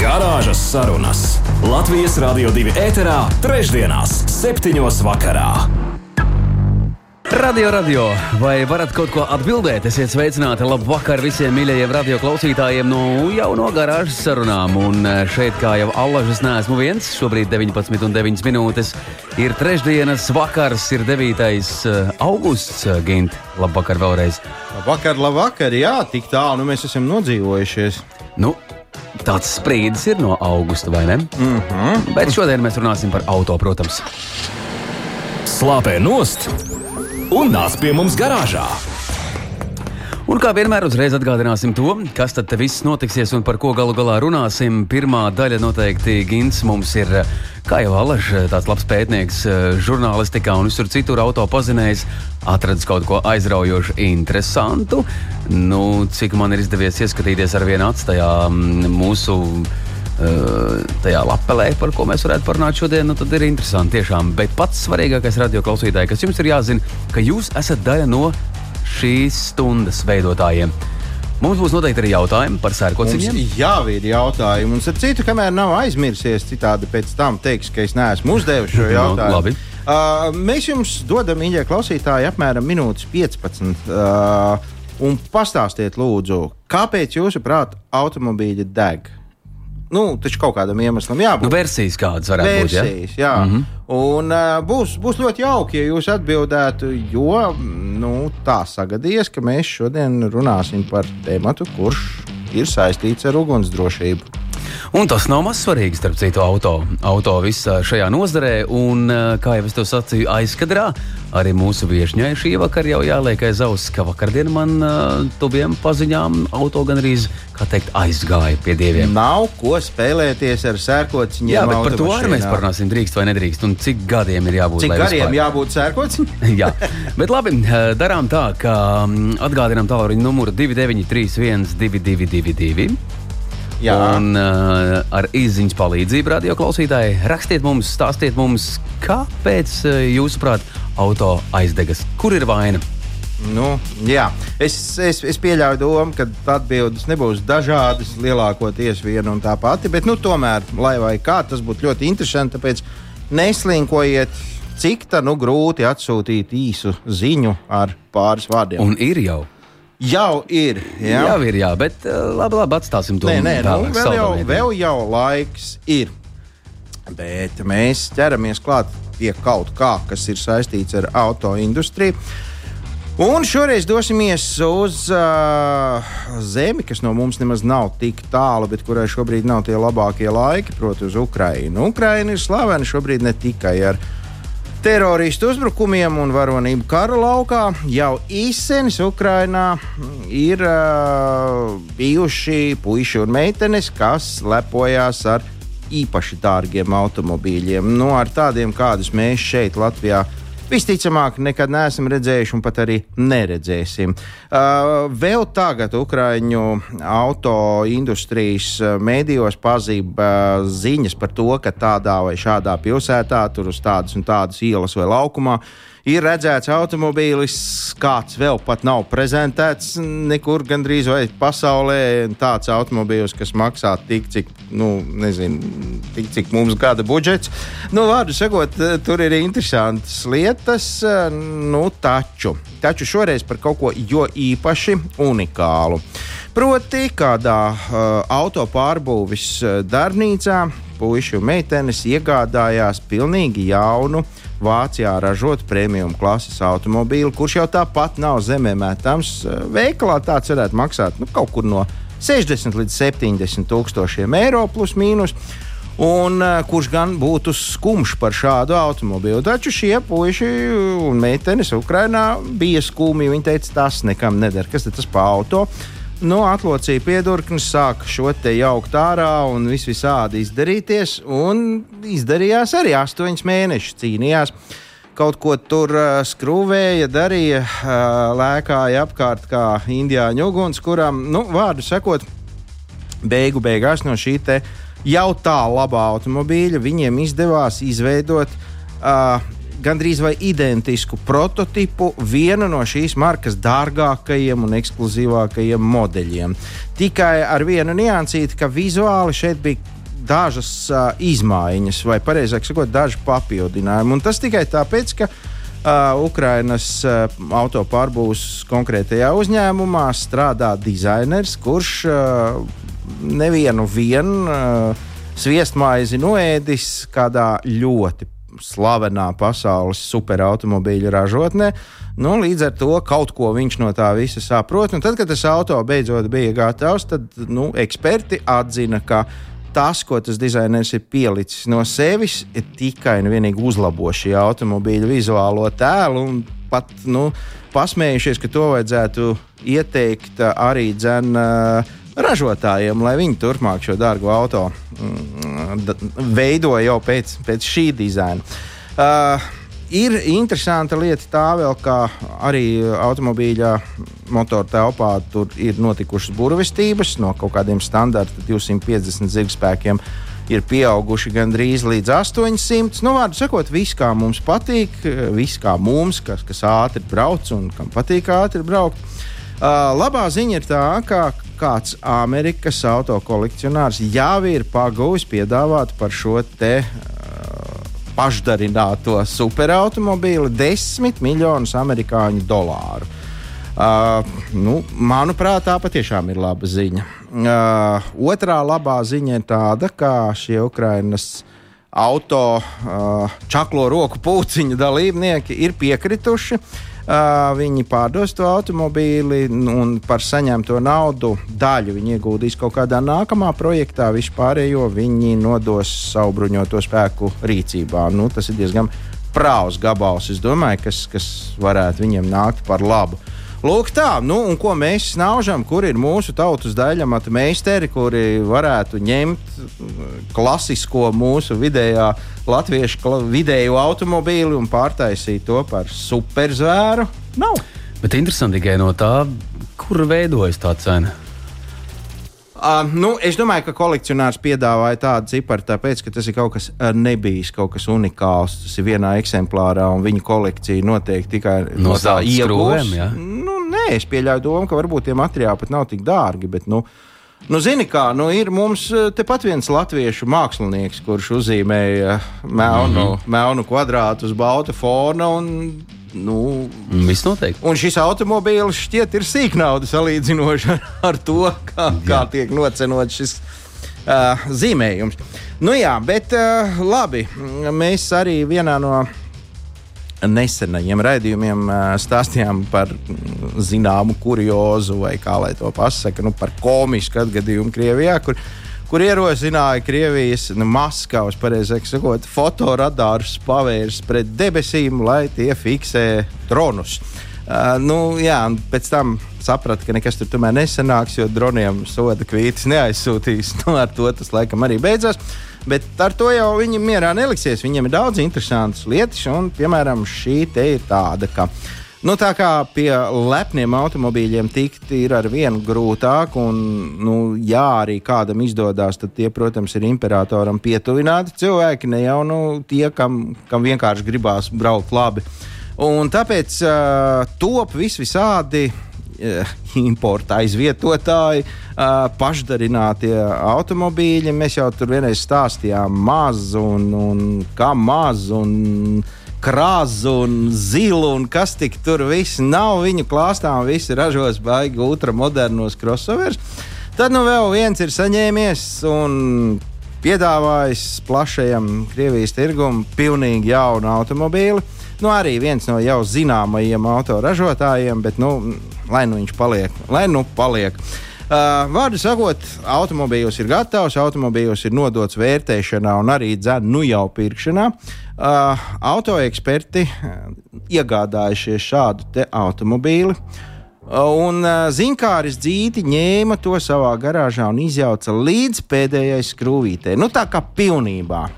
Garāžas sarunas Latvijas Rādio 2 ēterā, trešdienās, septiņos vakarā. Radio, radio, vai varat kaut ko atbildēt? Esiet sveicināti, labu vakaru visiem mīļajiem radio klausītājiem no jauno garāžas sarunām. Un eh, šeit, kā jau allažas, neesmu viens. Šobrīd 19,9 minūtes ir trešdienas vakars, ir 9. Eh, augusts. Gint, labvakar vēlreiz. Labvakar, labvakar, jā, tik tālu nu mēs esam nodzīvojušies. Nu, Tāds sprīdis ir no augusta, vai ne? Mm -hmm. Bet šodien mēs runāsim par auto, protams. Slāpē nost un nāc pie mums garāžā! Un kā vienmēr, uzreiz atgādināsim to, kas tad viss notiksies un par ko galu galā runāsim. Pirmā daļa noteikti Gins mums ir, kā jau Alaž, tāds labs pētnieks žurnālistikā un visur citur auto pazinējis, atradis kaut ko aizraujošu, interesantu. Nu, cik man ir izdevies ieskatīties ar vienu acu tajā mm, mūsu tajā lapelē, par ko mēs varētu parunāt šodien, nu, tad ir interesanti tiešām. Bet pats svarīgākais radio klausītāji, kas jums ir jāzina, ka jūs esat daļa no šīs stundas veidotājiem. Mums būs noteikti arī jautājumi par sērkociņiem. Jā, ir jautājumi. Un ar citu, kamēr nav aizmirsies, citādi pēc tam teiks, ka es neesmu uzdevis šo jautājumu. no, uh, mēs jums dodam, mīļie klausītāji, apmēram minūtes 15. Uh, un pastāstiet, lūdzu, kāpēc jūsuprāt automobīļi deg? Nu, taču kaut kādam iemeslam jābūt. Nu, versijas kādas varētu versijas, būt. Ja? Jā, mm -hmm. un uh, būs, būs ļoti jauki, ja jūs atbildētu, jo nu, tā sagadījies, ka mēs šodien runāsim par tēmatu, kurš ir saistīts ar ugunsdrošību. Un tas nav maz svarīgi, starp citu, auto, auto visā šajā nozarē. Un, kā jau es to sacīju, aizkadrā arī mūsu viesņai šī vakar jau jāliek aiz auss, ka vakardien man uh, tuviem paziņām auto gan arī teikt, aizgāja pie dieviem. Nav ko spēlēties ar sērkociņiem. Jā, bet par to arī mēs parunāsim, drīkst vai nedrīkst. Un cik gadiem ir jābūt? Cik gadiem vispār... jābūt sērkociņam? Jā, bet labi, darām tā, ka atgādinām tālruņa numuru 293, 1222. Jā. Un uh, ar izziņas palīdzību radio klausītāji rakstiet mums, stāstiet mums, kāpēc, uh, jūsuprāt, auto aizdegas. Kur ir vaina? Nu, jā, es, es, es pieļauju domu, ka atbildes nebūs dažādas, lielākoties viena un tā pati. Bet, nu, tomēr, lai vai kā, tas būtu ļoti interesanti. Tāpēc neslinkojiet, cik tā nu grūti atsūtīt īsu ziņu ar pāris vārdiem. Un ir jau. Jau ir. Jā, jau ir, jā, bet eh, labi, labi atstāsim to. Nē, nē, nu, vēl, jau, vēl jau laiks ir. Bet mēs ķeramies klāt pie kaut kā, kas ir saistīts ar auto industriju. Un šoreiz dosimies uz uh, zemi, kas no mums nemaz nav tik tālu, bet kurai šobrīd nav tie labākie laiki, proti, uz Ukrajinu. Ukraina ir slavena šobrīd ne tikai ar viņa teroristu uzbrukumiem un varonību kara laukā. Jau īsenis Ukrainā ir uh, bijuši puiši un meitenes, kas lepojās ar īpaši dārgiem automobīļiem. Nu, ar tādiem, kādus mēs šeit Latvijā visticamāk nekad neesam redzējuši un pat arī neredzēsim. Uh, vēl tagad Ukraiņu auto industrijas uh, mēdījos pazība uh, ziņas par to, ka tādā vai šādā pilsētā, tur uz tādas un tādas ielas vai laukumā, ir redzēts automobīlis, kāds vēl pat nav prezentēts nekur gandrīz vai pasaulē. Tāds automobīlis, kas maksā tik, cik, nu, nezinu, tik, cik mums gada budžets. Nu, vārdu sakot, tur ir interesantas lietas, nu, taču, taču šoreiz par kaut ko jo īpaši unikālu. Proti, kādā uh, auto pārbūves darbnīcā puiši un meitenes iegādājās pilnīgi jaunu uh, Vācijā ražotu premium klases automobīlu, kurš jau tāpat nav zemē mētams. Veikalā tāds varētu maksāt nu, kaut kur no 60 līdz 70 tūkstošiem eiro plus mīnus. Un, uh, kurš gan būtu skumjš par šādu automobīlu. Taču šie puiši un meitenes Ukrajinā bija skumji. Viņi teica, tas nekam neder. Kas tas par automobīlu? nu, atlocīja piedurknes, sāka šo te jaukt ārā un vis visādi izdarīties. Un izdarījās arī astoņus mēnešus cīnījās. kaut ko tur uh, skrūvēja, darīja, uh, lēkāja apkārt kā indiāņu uguns, kuram, nu, vārdu sakot, beigu beigās no šī jau tā labā automobīļa viņiem izdevās izveidot uh, gandrīz vai identisku prototipu vienu no šīs markas dārgākajiem un ekskluzīvākajiem modeļiem. Tikai ar vienu niansīti, ka vizuāli šeit bija dažas uh, izmaiņas, vai precīzāk sakot, daži papildinājumi. Un tas tikai tāpēc, ka uh, Ukrainas uh, autopārbūves konkrētajā uzņēmumā strādā dizainers, kurš uh, nevienu vienu uh, sviestmaizi noēdis kādā ļoti slavenā pasaules superautomobīļu ražotnē. Nu, līdz ar to kaut ko viņš no tā visa saprot. Un tad, kad tas auto beidzot bija gatavs, tad nu, eksperti atzina, ka tas, ko tas dizainers ir pielicis no sevis, ir tikai un vienīgi uzlabo šī automobīļa vizuālo tēlu. Pat nu, pasmējušies, ka to vajadzētu ieteikt arī dzenā ražotājiem, lai viņi turpmāk šo dārgo auto mm, veido jau pēc, pēc šī dizaina. Uh, ir interesanta lieta tā vēl, ka arī automobīļa motora telpā tur ir notikušas burvestības no kaut kādiem standarta 250 zirgspēkiem. Ir pieauguši gandrīz līdz 800. Nu, vārdu sakot, viss kā mums patīk, viss kā mums, kas, kas ātri brauc un kam patīk ātri braukt. Uh, labā ziņa ir tā, ka kāds Amerikas auto kolekcionārs jau ir pagūvis piedāvāt par šo te uh, pašdarināto superautomobīli 10 miljonus amerikāņu dolāru. Uh, nu, manuprāt, tā patiešām ir laba ziņa. Uh, otrā labā ziņa ir tāda, ka šie Ukrainas auto uh, čaklo roku pūciņu dalībnieki ir piekrituši uh, Uh, viņi pārdos to automobīli un par saņemto naudu daļu viņi ieguldīs kaut kādā nākamā projektā, vispārējo viņi nodos savu bruņoto spēku rīcībā. Nu, tas ir diezgan prāvs gabals, domāju, kas, kas varētu viņiem nākt par labu. Lūk, tā, nu, un ko mēs snaužam, kur ir mūsu tautas daļamata meistari, kuri varētu ņemt klasisko mūsu vidējā latviešu vidēju automobīli un pārtaisīt to par superzvēru? Nav. Bet interesanti tikai no tā, kur veidojas tā cena. Uh, nu, es domāju, ka kolekcionārs piedāvāja tādu ciparu, tāpēc, ka tas ir kaut kas nebijis, kaut kas unikāls. Tas ir vienā eksemplārā, un viņa kolekcija noteikti tikai no, no tā iegūs. Nu, nē, es pieļauju domu, ka varbūt tie materiāli pat nav tik dārgi. Bet, nu, Nu, zini, kā nu, ir mums tepat viens latviešu mākslinieks, kurš uzzīmēja melnu, mm -hmm. melnu kvadrātu uz balta fona. Un, Nu, Viss noteikti. Un šis automobīls šķiet ir sīknauda salīdzinoši ar, to, kā, kā tiek nocenots šis uh, zīmējums. Nu jā, bet uh, labi, mēs arī vienā no nesenajiem raidījumiem uh, stāstījām par zināmu kuriozu, vai kā lai to pasaka, nu, par komisku atgadījumu Krievijā. Kur, uh, kur ierosināja Krievijas nu, Maskavas, pareizāk sakot, fotoradārus pavērs pret debesīm, lai tie fiksē dronus. Uh, nu, jā, pēc tam sapratu, ka nekas tur tomēr nesanāks, jo droniem soda kvītis neaizsūtīs. Nu, ar to tas laikam arī beidzās. Bet ar to jau viņi mierā neliksies. Viņiem ir daudz interesantas lietas, un, piemēram, šī te ir tāda, ka Nu, tā kā pie lepniem automobīļiem tikt ir ar vienu grūtāk, un, nu, ja arī kādam izdodas, tad tie, protams, ir imperatoram pietuvināti cilvēki, ne jau nu, tie, kam, kam vienkārši gribās braukt labi. Un tāpēc uh, top vis visādi importa aizvietotāji, uh, pašdarinātie automobīļi. Mēs jau tur vienreiz stāstījām maz un, un kā maz. Un, krāzu un zilu un kas tik tur viss nav viņu klāstām. Visi ražos baigi ultramodernos crossovers. Tad nu vēl viens ir saņēmies un piedāvājis plašajam Krievijas tirgumam pilnīgi jaunu automobīli. Nu, arī viens no jau zināmajiem autoražotājiem, bet nu, lai nu viņš paliek, lai nu paliek. Uh, vārdu sakot, automobīls ir gatavs, automobīls ir nodots vērtēšanā un arī dzēnu nu jau pirkšanā. Uh, autoeksperti uh, iegādājušies šādu automobīli. Uh, un uh, zinkāris dzīti ņēma to savā garāžā un izjauca līdz pēdējai skrūvītei. Nu, tā kā pilnībā.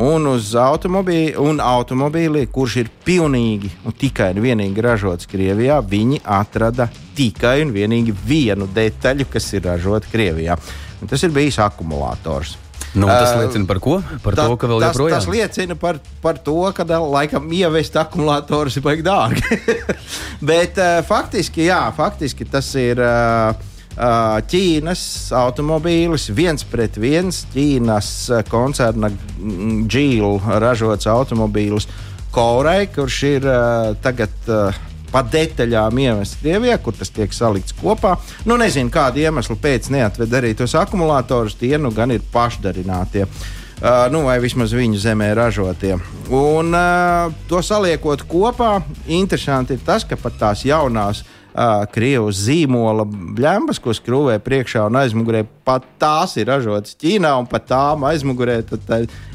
Un uz automobīļa, un automobīlī, kurš ir pilnīgi un tikai un vienīgi ražots Krievijā, viņi atrada tikai un vienīgi vienu detaļu, kas ir ražota Krievijā. Un tas ir bijis akumulators. Nu, tas liecina par ko? Par Ta, to, ka vēl tas, joprojām tas liecina par, par to, ka laikam ievest akumulatorus ir baigi dārgi. Bet faktiski, jā, faktiski tas ir. Uh, Ķīnas automobīlis, viens pret viens Ķīnas koncerna Džīla ražots automobīlis Korai, kurš ir tagad pa detaļām ievests Krievijā, kur tas tiek salikts kopā. Nu, nezinu, kāda iemesla pēc neatved arī tos akumulatorus, tie nu gan ir pašdarinātie. Uh, nu, vai vismaz viņu zemē ražotie. Un uh, to saliekot kopā, interesanti ir tas, ka pat tās jaunās uh, uh, krievu zīmola bļembas, ko skrūvē priekšā un aizmugurē. Pat tās ir ražotas Ķīnā, un pat tām aizmugurē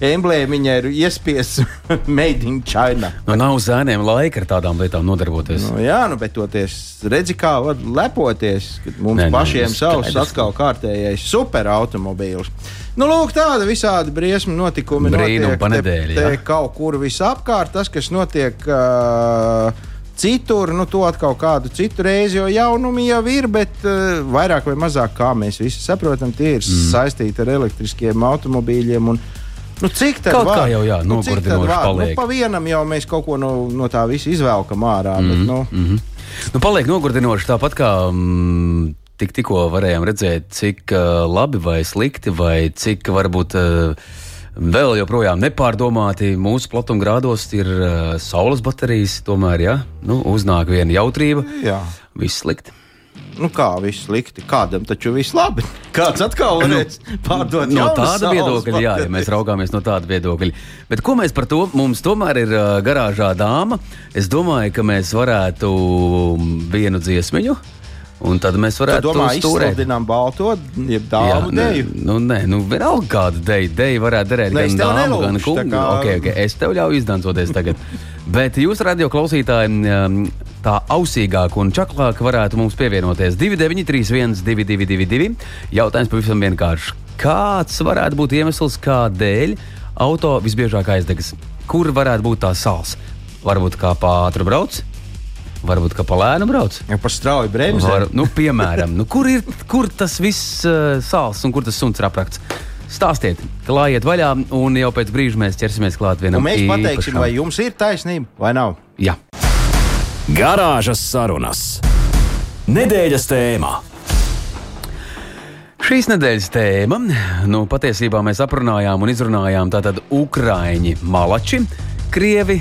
emblēmiņa ir iespiests Made in China. Nu, nav zēniem laika ar tādām lietām nodarboties. Nu, jā, nu, bet toties redzi, kā var lepoties, kad mums Nē, nē, nē, pašiem nu, savs skaidrs. atkal kārtējais superautomobīls. Nu, lūk, tāda visādi briesmu notikumi. Brīnum notiek pa te- te kaut kur visapkārt. Tas, kas notiek uh, citur, nu, to atkal kādu citu reizi, jo jaunumi jau ir, bet uh, vairāk vai mazāk, kā mēs visi saprotam, tie ir mm. saistīti ar elektriskiem automobīļiem. Un, Nu, cik tā kā jau, jā, nu, cik nogurdinoši var? Nu, pa vienam jau mēs kaut ko no, no tā visa izvelkam ārā. Mm. Bet, nu, Mm -hmm. nu, paliek nogurdinoši tāpat kā mm, tik, tikko varējām redzēt, cik uh, labi vai slikti, vai cik varbūt uh, vēl joprojām nepārdomāti mūsu platumgrādos ir uh, saules baterijas. Tomēr, ja nu, uznāk viena jautrība, jā. viss slikti. Nu, kā viss slikti, kādam taču viss labi. Kāds atkal varēs pārdot Nu, No jaunas tāda viedokļa, jā, ja mēs raugāmies no tāda viedokļa. Bet ko mēs par to? Mums tomēr ir uh, garāžā dāma. Es domāju, ka mēs varētu vienu dziesmiņu, un tad mēs Tu varētu uzstūrēt. izsludinām balto, jeb Jā, dāmu ne, deju? nu, nē, nu, vienalga kāda deja. Deja varētu derēt Ne, gan dāmu, gan tā kā- Okay, okay, es tev ļauju izdancoties tagad. Bet jūs, radio klausītāji, tā ausīgāk un čaklāk varētu mums pievienoties 2931, 222, jautājums pavisam vienkārši. Kāds varētu būt iemesls, kādēļ auto visbiežāk aizdegas? Kur varētu būt tā sāls? Varbūt kā pa ātru brauc, varbūt kā pa lēnu brauc. Ja par strauju bremzēm. Var, nu, piemēram, nu, kur ir kur tas viss uh, sāls un kur tas suns ir aprakts? Stāstiet, klājiet vaļā, un jau pēc brīža mēs ķersimies klāt vienam Un mēs pateiksim, īpašam. vai jums ir taisnība vai nav. Jā. Garāžas sarunas. Nedēļas tēmā. Šīs nedēļas tēma, nu, patiesībā mēs aprunājām un izrunājām tātad Ukrāņi, Malači, Krievi.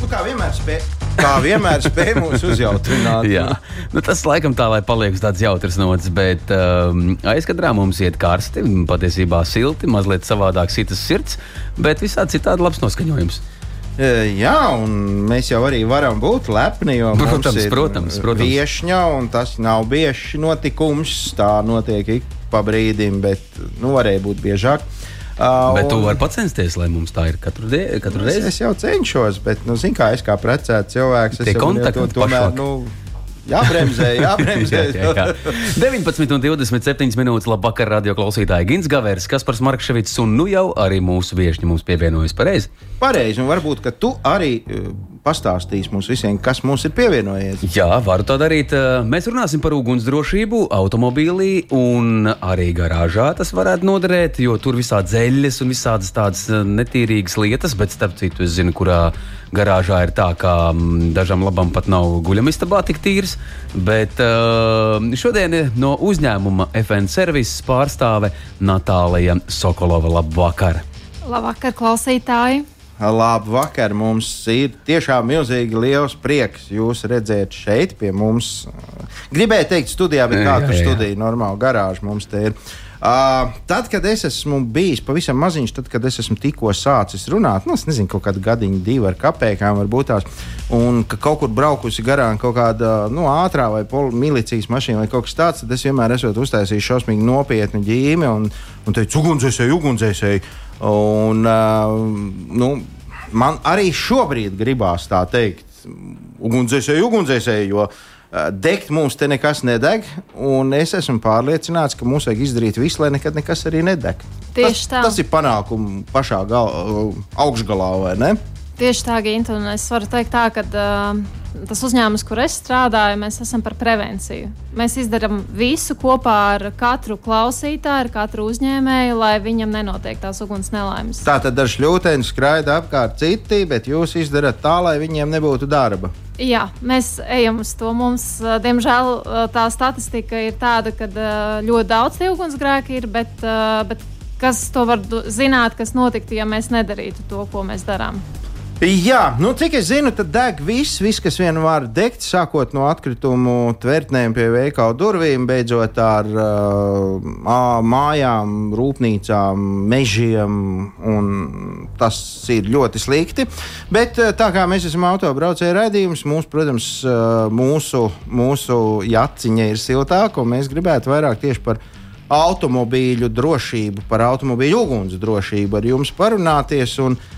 Nu, kā vienmēr spēj, kā vienmēr spēj mūs uzjautrināt. Jā, nu, tas laikam tā, lai paliek tāds jautrs nots, bet um, aizkadrā mums iet karsti, patiesībā silti, mazliet savādāk sitas sirds, bet visādi citādi labs noskaņojums. E, Jā, un mēs jau arī varam būt lepni. Protams, protams, protams. Viešņa, un tas nav bieži notikums. Tā notiek ik pa brīdim, bet nu, varēja būt biežāk. Uh, Bet tu vari censties, lai mums tā ir katru, die, katru Es, reizi. es jau cenšos, bet, nu, zini, kā es kā precēts cilvēks, Tie es jau kontakti to- tomēr, pašvak. nu, jābremzē, jābremzē. Jā, jā, jā. 19 un 27 minūtes. Labvakar, radio klausītāji. Gins Gavērs, Kaspars Markevits un nu jau arī mūsu viesņi mums pievienojas pareizi. Pareizi, un varbūt, ka tu arī pastāstīsi mums visiem, kas mums ir pievienojies. Jā, varu tā darīt. Mēs runāsim par ugunsdrošību automobīlī un arī garāžā. Tas varētu noderēt, jo tur visādi zeļas un visādas tādas netīrīgas lietas, bet starp citu, es zinu, kurā garāžā ir tā, ka dažam labam pat nav guļamistabā tik tīrs. Bet šodien no uzņēmuma FN servises pārstāve Natālija Sokolova. Labvakar! Labvakar, klausītāji! Labu vakar! Mums ir tiešām milzīgi liels prieks jūs redzēt šeit pie mums. Gribēju teikt, studijā, bet Jā, kā tur studija, normāli garāža mums te ir. Uh, tad, kad es esmu bijis pavisam maziņš, tad, kad es esmu tikko sācis runāt, nu, es nezinu, kaut kāda gadiņa, divi ar kapekām, varbūt tās, un ka kaut kur braukusi garām kaut kāda nu, ātrā vai pol- milicijas mašīna vai kaut kas tāds, tad es vienmēr esmu uztaisījis šausmīgi nopietnu ģīmi un, un teicu, ugunsdzēsēji, ugunsdzēsēji. Un, uh, nu, man arī šobrīd gribās tā teikt, ugunsdzēsēji, ugunsdzēsēji, jo uh, degt mums te nekas nedeg, es esmu pārliecināts, ka mums vajag izdarīt visu, lai nekad nekas arī nedeg. Tieši tas, tā. tas ir panākums pašā gal, augšgalā, vai ne? Tieši tā, Ginte, un es varu teikt tā, ka uh, tas uzņēmums, kur es strādāju, mēs esam par prevenciju. Mēs izdarām visu kopā ar katru klausītāju, ar katru uzņēmēju, lai viņam nenotiek tās uguns nelaimes. Tā tad ar šļūteni skraida apkārt citi, bet jūs izdarāt tā, lai viņiem nebūtu darba. Jā, mēs ejam uz to. Mums, uh, diemžēl, uh, tā statistika ir tāda, ka uh, ļoti daudz tie ugunsgrēki ir, bet, bet kas to var zināt, kas notiktu, ja mēs nedarītu to, ko mēs darām. Jā, nu, cik es zinu, tad deg viss, viss kas vien var degt, sākot no atkritumu tvertnēm pie veikalu durvīm, beidzot ar uh, mājām, rūpnīcām, mežiem. Tas ir ļoti slikti. Bet uh, tā kā mēs esam autobraucēju raidījums, mūs, protams, uh, mūsu, mūsu jaciņa ir siltāka, un mēs gribētu vairāk tieši par automobīļu drošību, par automobīļu uguns drošību ar jums parunāties. Un, uh,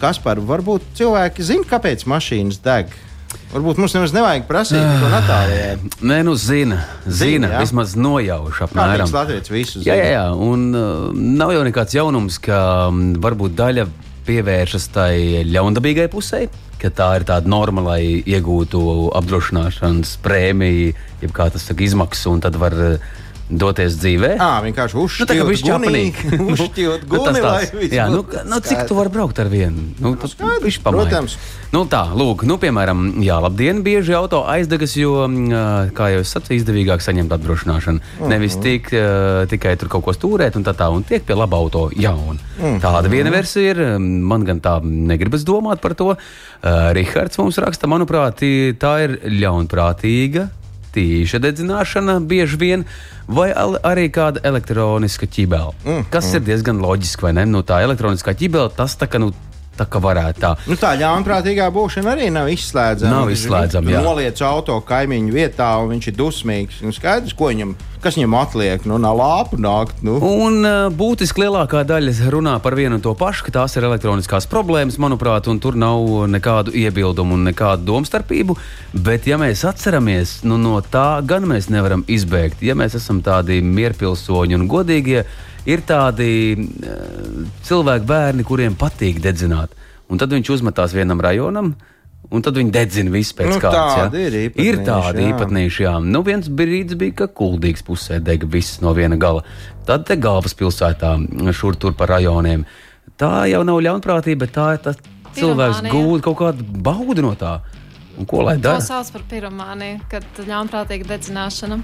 kas par varbūt cilvēki zina, kāpēc mašīnas deg? Varbūt mums nemaz nevajag prasīt to Natālijai. Nē, nu zina, Zina, zina, jā. vismaz nojauš apmēram. viņš Latvijas visu Jā, jā, jā, un uh, nav jau nekāds jaunums, ka um, varbūt daļa pievēršas tai ļaundabīgai pusē, ka tā ir tāda norma, lai iegūtu apdrošināšanas prēmiju, jeb kā tas saka, izmaksas, un tad var uh, doties dzīvē. Ā, vienkārši Nu, tā kā viņš uzšķirt čapanīgi. Uzšķirt Nu, tas guni, lai viss jā, nu, nu, cik tu vari braukt ar vienu? Nu, tas skaidrs, protams. Nu, tā, lūk, nu, piemēram, jā, labdien, bieži auto aizdegas, jo, mm, kā jau es sacīju, izdevīgāk saņemt apdrošināšanu. Uh Mhm. -huh. Nevis tik, ā, tikai tur kaut ko stūrēt un tā tā, un tiek pie laba auto jauna. Uh Mhm. -huh. Tāda viena versija ir, man gan tā negribas domāt par to. Uh, Rihards mums raksta, manuprāt, tā ir ļaunprātīga tīša dedzināšana bieži vien, vai al- arī kāda elektroniska ķibele. Mm, kas mm. ir diezgan loģiski, vai ne? Nu, tā elektroniskā ķibele, tas tā kā, nu, tā kā varētu tā. Nu, tā ļaunprātīgā būšana arī nav izslēdzama. Nav izslēdzama, viņš jā. Noliec auto kaimiņu vietā, un viņš ir dusmīgs. Nu, skaidrs, ko viņam, kas viņam atliek. Nu, nav lāpu nākt. Nu. Un uh, būtiski lielākā daļa runā par vienu un to pašu, ka tās ir elektroniskās problēmas, manuprāt, un tur nav nekādu iebildumu un nekādu domstarpību. Bet, ja mēs atceramies, nu, no tā gan mēs nevaram izbēgt. Ja mēs esam tādi mierpilsoņi un godīgie, ir tādi uh, cilvēki, bērni, kuriem patīk dedzināt. Un tad viņš uzmetās vienam rajonam. Un tad viņi dedzina visu pēc Nu, kārtas. tādi ir ir tādi īpatnīši, jā. Nu, viens brīdis bija, ka kuldīgs pusē dega viss no viena gala. Tad te galvaspilsētā, šur tur pa rajoniem. Tā jau nav ļaunprātība, bet tā ir tas cilvēks gūda kaut kādu baudu no tā. Un ko lai To dara? sauc par piromāniju, kad ļaunprātīga dedzināšana.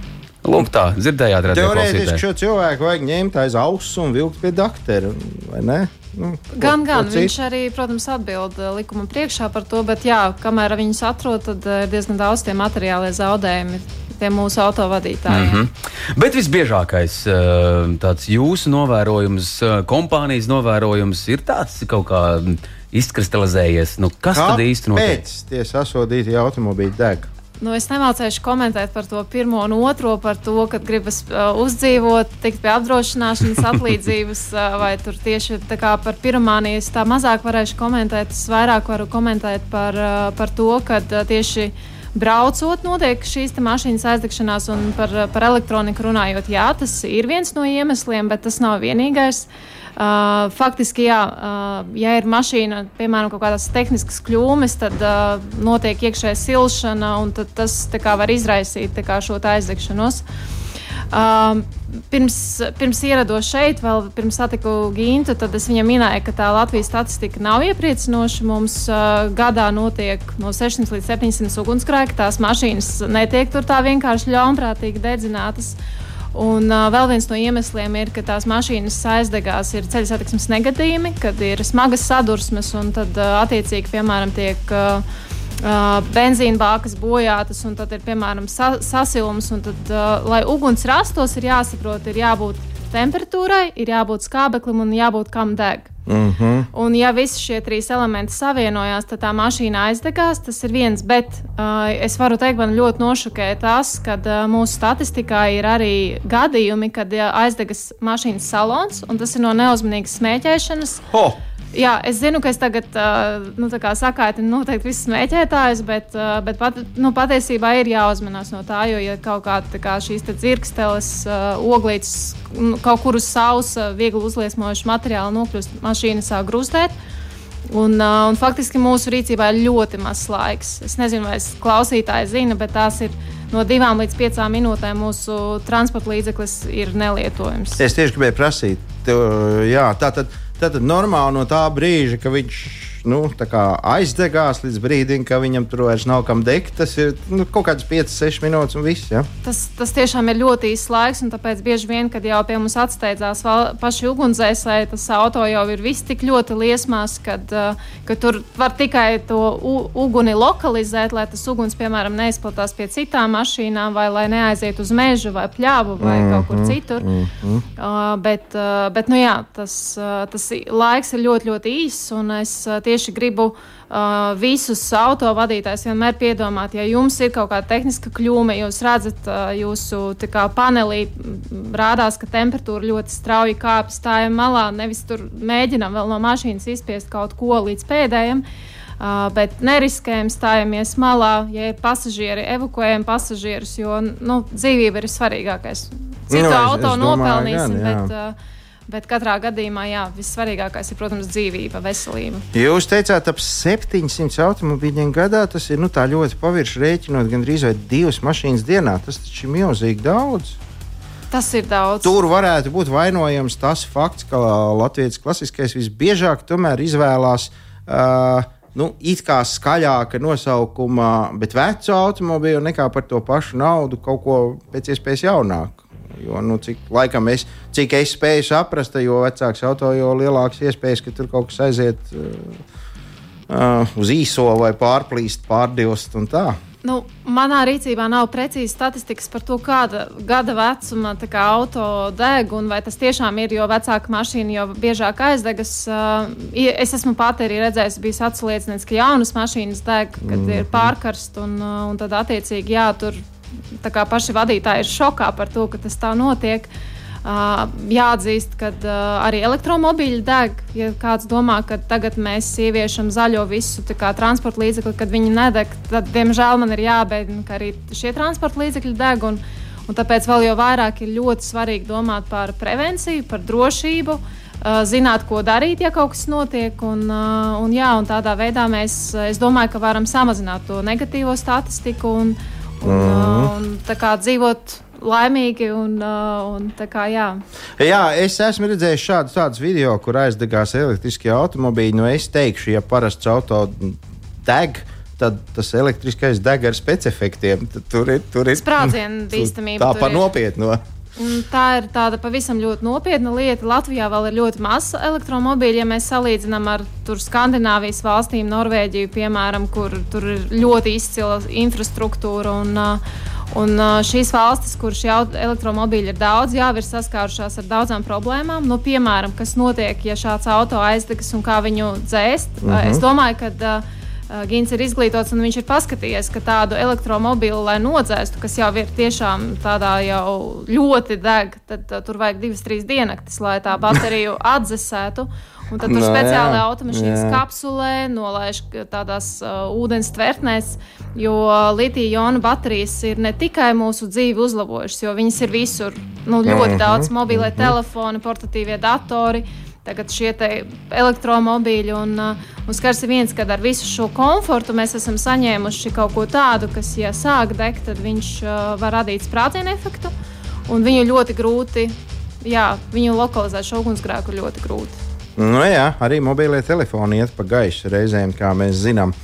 Lūk, tā, dzirdējāt, Teorētiski redzēt, šo cilvēku vajag ņemt aiz auss un vilkt pie doktora. vai ne? Nu, Gan, gan ko viņš arī, protams, atbild eh, likuma priekšā par to, bet jā, kamēr viņus atrod, tad eh, ir diezgan daudz tie materiālie zaudējumi tiem mūsu autovadītājiem. Mm -hmm. Bet visbiežākais eh, tāds jūsu novērojums, kompānijas novērojums ir tāds kaut kā mm, izkristalizējies. Nu, kas tad īsti notiek? Kāpēc tie sasodīti automobīļi deg? Nu, es nemācīšu komentēt par to pirmo un otro, par to, ka gribas uh, uzdzīvot, tikt pie apdrošināšanas atlīdzības, uh, vai tur tieši par pirmāniju. Es tā mazāk varēšu komentēt, es vairāk varu komentēt par, uh, par to, ka uh, tieši braucot, notiek šīs mašīnas aizdegšanās, un par, par elektroniku runājot, jā, tas ir viens no iemesliem, bet tas nav vienīgais. Uh, faktiski, jā, uh, ja ir mašīna, piemēram, kaut kādas tehniskas kļūmes, tad uh, notiek iekšējā silšana, un tas kā, var izraisīt kā, šo aizdegšanos. Uh, pirms, pirms ierados šeit, vēl pirms satiku Gintu, tad es viņam minēju, ka tā Latvijas statistika nav iepriecinoša. Mums uh, gadā notiek no 600 līdz 700 ugunsgrēki. Tās mašīnas netiek tur tā vienkārši ļaunprātīgi dedzinātas. Un uh, vēl viens no iemesliem ir, ka tās mašīnas aizdegās ir ceļu satiksmes negadījumi, kad ir smagas sadursmes un tad uh, attiecīgi, piemēram, tiek. Uh, benzīna bākas bojātas, un tad ir piemēram sa sasilums. Tad, lai uguns rastos, ir jāsaprot, ir jābūt temperatūrai, ir jābūt skābeklim un jābūt kam deg. Mm -hmm. Un, ja visi šie trīs elementi savienojās, tad tā mašīna aizdegās. Tas ir viens, bet uh, es varu teikt, man ļoti nošokēja tas, ka uh, mūsu statistikā ir arī gadījumi, kad uh, aizdegas mašīnas salons, un tas ir no neuzmanīgas smēķēšanas. Oh! Jā, es zinu, ka es tagad nu, sakaitinu noteikti visus smēķētājus, bet, bet pat, nu, patiesībā ir jāuzmanās no tā, jo ja kaut kāda kā šīs dzirksteles, oglītes, kaut kur uz sausa, viegli uzliesmojuši materiāli nokļūst, mašīna sāk grūstēt. Un, uh, un faktiski mūsu rīcībā ir ļoti maz laiks. Es nezinu, vai klausītāji zina, bet tās ir no divām līdz piecām minūtēm mūsu transporta līdzeklis ir nelietojams. Es tieši gribēju prasīt, tev, jā, tā tad. Tad normāli no tā brīža, kad viņš nu, aizdegās līdz brīdim, kad viņam tur vairs nav kam degt. Tas ir nu, kaut kāds 5, 6 minūtes un viss. Ja? Tas, tas tiešām ir ļoti īsts laiks, un tāpēc bieži vien, kad jau pie mums atsteidzās paši ugunsdzēsēji, tas auto jau ir viss tik ļoti liesmās, kad, uh, ka tur var tikai to uguni lokalizēt, lai tas uguns, piemēram, neizplatās pie citām mašīnām, vai lai neaiziet uz mežu vai pļāvu vai mm -hmm, kaut kur citur. Mm -hmm. uh, bet, uh, bet nu, jā, tas, uh, tas laiks ir ļoti, ļoti īss, un es uh, tieši gribu uh, visus autovadītājus vienmēr piedomāt, ja jums ir kaut kāda tehniska kļūme, jūs redzat, uh, jūsu kā, panelī rādās, ka temperatūra ļoti strauji kāpj, stājam malā, nevis tur mēģinam vēl no mašīnas izspiest kaut ko līdz pēdējiem. Uh, bet neriskējam, stājamies malā, ja ir pasažieri, evakuējam pasažierus, jo nu, dzīvība ir svarīgākais. Citu nu, auto nopelnīsim, gan, bet uh, Bet katrā gadījumā, jā, vissvarīgākais ir, protams, dzīvība, veselība. Jūs teicāt, ap 700 automobīļiem gadā tas ir nu, ļoti pavirši rēķinot, gandrīz vai divas mašīnas dienā. Tas taču ir milzīgi daudz. Tas ir daudz. Tur varētu būt vainojams tas fakts, ka Latvijas klasiskais visbiežāk izvēlās uh, nu, it kā skaļāka nosaukuma, bet vecu automobīlu nekā par to pašu naudu kaut ko pēc iespējas jaunāku. Jo, nu, cik, laikam es, cik es spēju saprast, jo vecāks auto, jo lielāks iespējas, ka tur kaut kas aiziet uh, uz īso vai pārplīst, pārdilst un tā. Nu, manā rīcībā nav precīzi statistikas par to, kāda gada vecuma kā, auto deg, un vai tas tiešām ir, jo vecāka mašīna jau biežāk aizdegas. Uh, es esmu pati arī redzējusi, bijis atsliecināts, ka jaunas mašīnas deg, kad mm. ir pārkarst, un, un tad attiecīgi jā, tur paši vadītāji ir šokā par to, ka tas tā notiek. Uh, jāatzīst, ka uh, arī elektromobīļi deg. Ja kāds domā, ka tagad mēs ieviešam zaļo visu kā, transporta līdzekli, kad viņi nedeg, tad, diemžēl, man ir jābeidz, ka arī šie transporta līdzekļi deg. Un, un tāpēc vēl jau vairāk ir ļoti svarīgi domāt par prevenciju, par drošību. Uh, zināt, ko darīt, ja kaut kas notiek. Un, un, jā, un tādā veidā mēs, es domāju, ka varam samazināt to negatīvo statistiku. Un, uh, Un, mm. un, tā kā dzīvot laimīgi un, un tā kā jā. Jā, es esmu redzējis šādus tādus video, kur aizdegās elektriskie automobīļi. Nu, es teikšu, ja parasts auto deg. Tad tas elektriskais deg ar. Tur ir, tur ir sprādzienu bīstamība. Tā pa nopietnu. Tā ir tāda pavisam ļoti nopietna lieta. Latvijā vēl ir ļoti maz elektromobīļu, ja mēs salīdzinām ar Skandināvijas valstīm, Norvēģiju, piemēram, kur tur ir ļoti izcila infrastruktūra. Un, Un šīs valstis, kur šie elektromobīļi ir daudz, jā, ir saskārušās ar daudzām problēmām. Nu, piemēram, kas notiek, ja šāds auto aizdegs un kā viņu dzēst. Uh -huh. Es domāju, ka uh, Uh, Gins ir izglītots un viņš ir paskatījies, ka tādu elektromobīlu, lai nodzēstu, kas jau ir tiešām tādā jau ļoti deg, tad uh, tur vajag divas, trīs diennaktis, lai tā bateriju atdzesētu. Un tad tur no, speciāli automašīnas jā. kapsulē, nolaiž tādās uh, ūdens tvertnēs, jo litija-jona baterijas ir ne tikai mūsu dzīvi uzlabojušas, jo viņas ir visur. Nu, ļoti mhm, daudz mobilie mhm. telefoni, portatīvie datori tagad šie elektromobīļi. Un, uh, un skars ir viens, kad ar visu šo komfortu mēs esam saņēmuši kaut ko tādu, kas, ja sāk degt, tad viņš uh, var radīt sprādzienu efektu. Un viņu ļoti grūti, jā, viņu lokalizēt šo ugunsgrēku ļoti grūti. Nu, jā, arī mobilie telefoni iet pa gaisu reizēm, kā mēs zinām.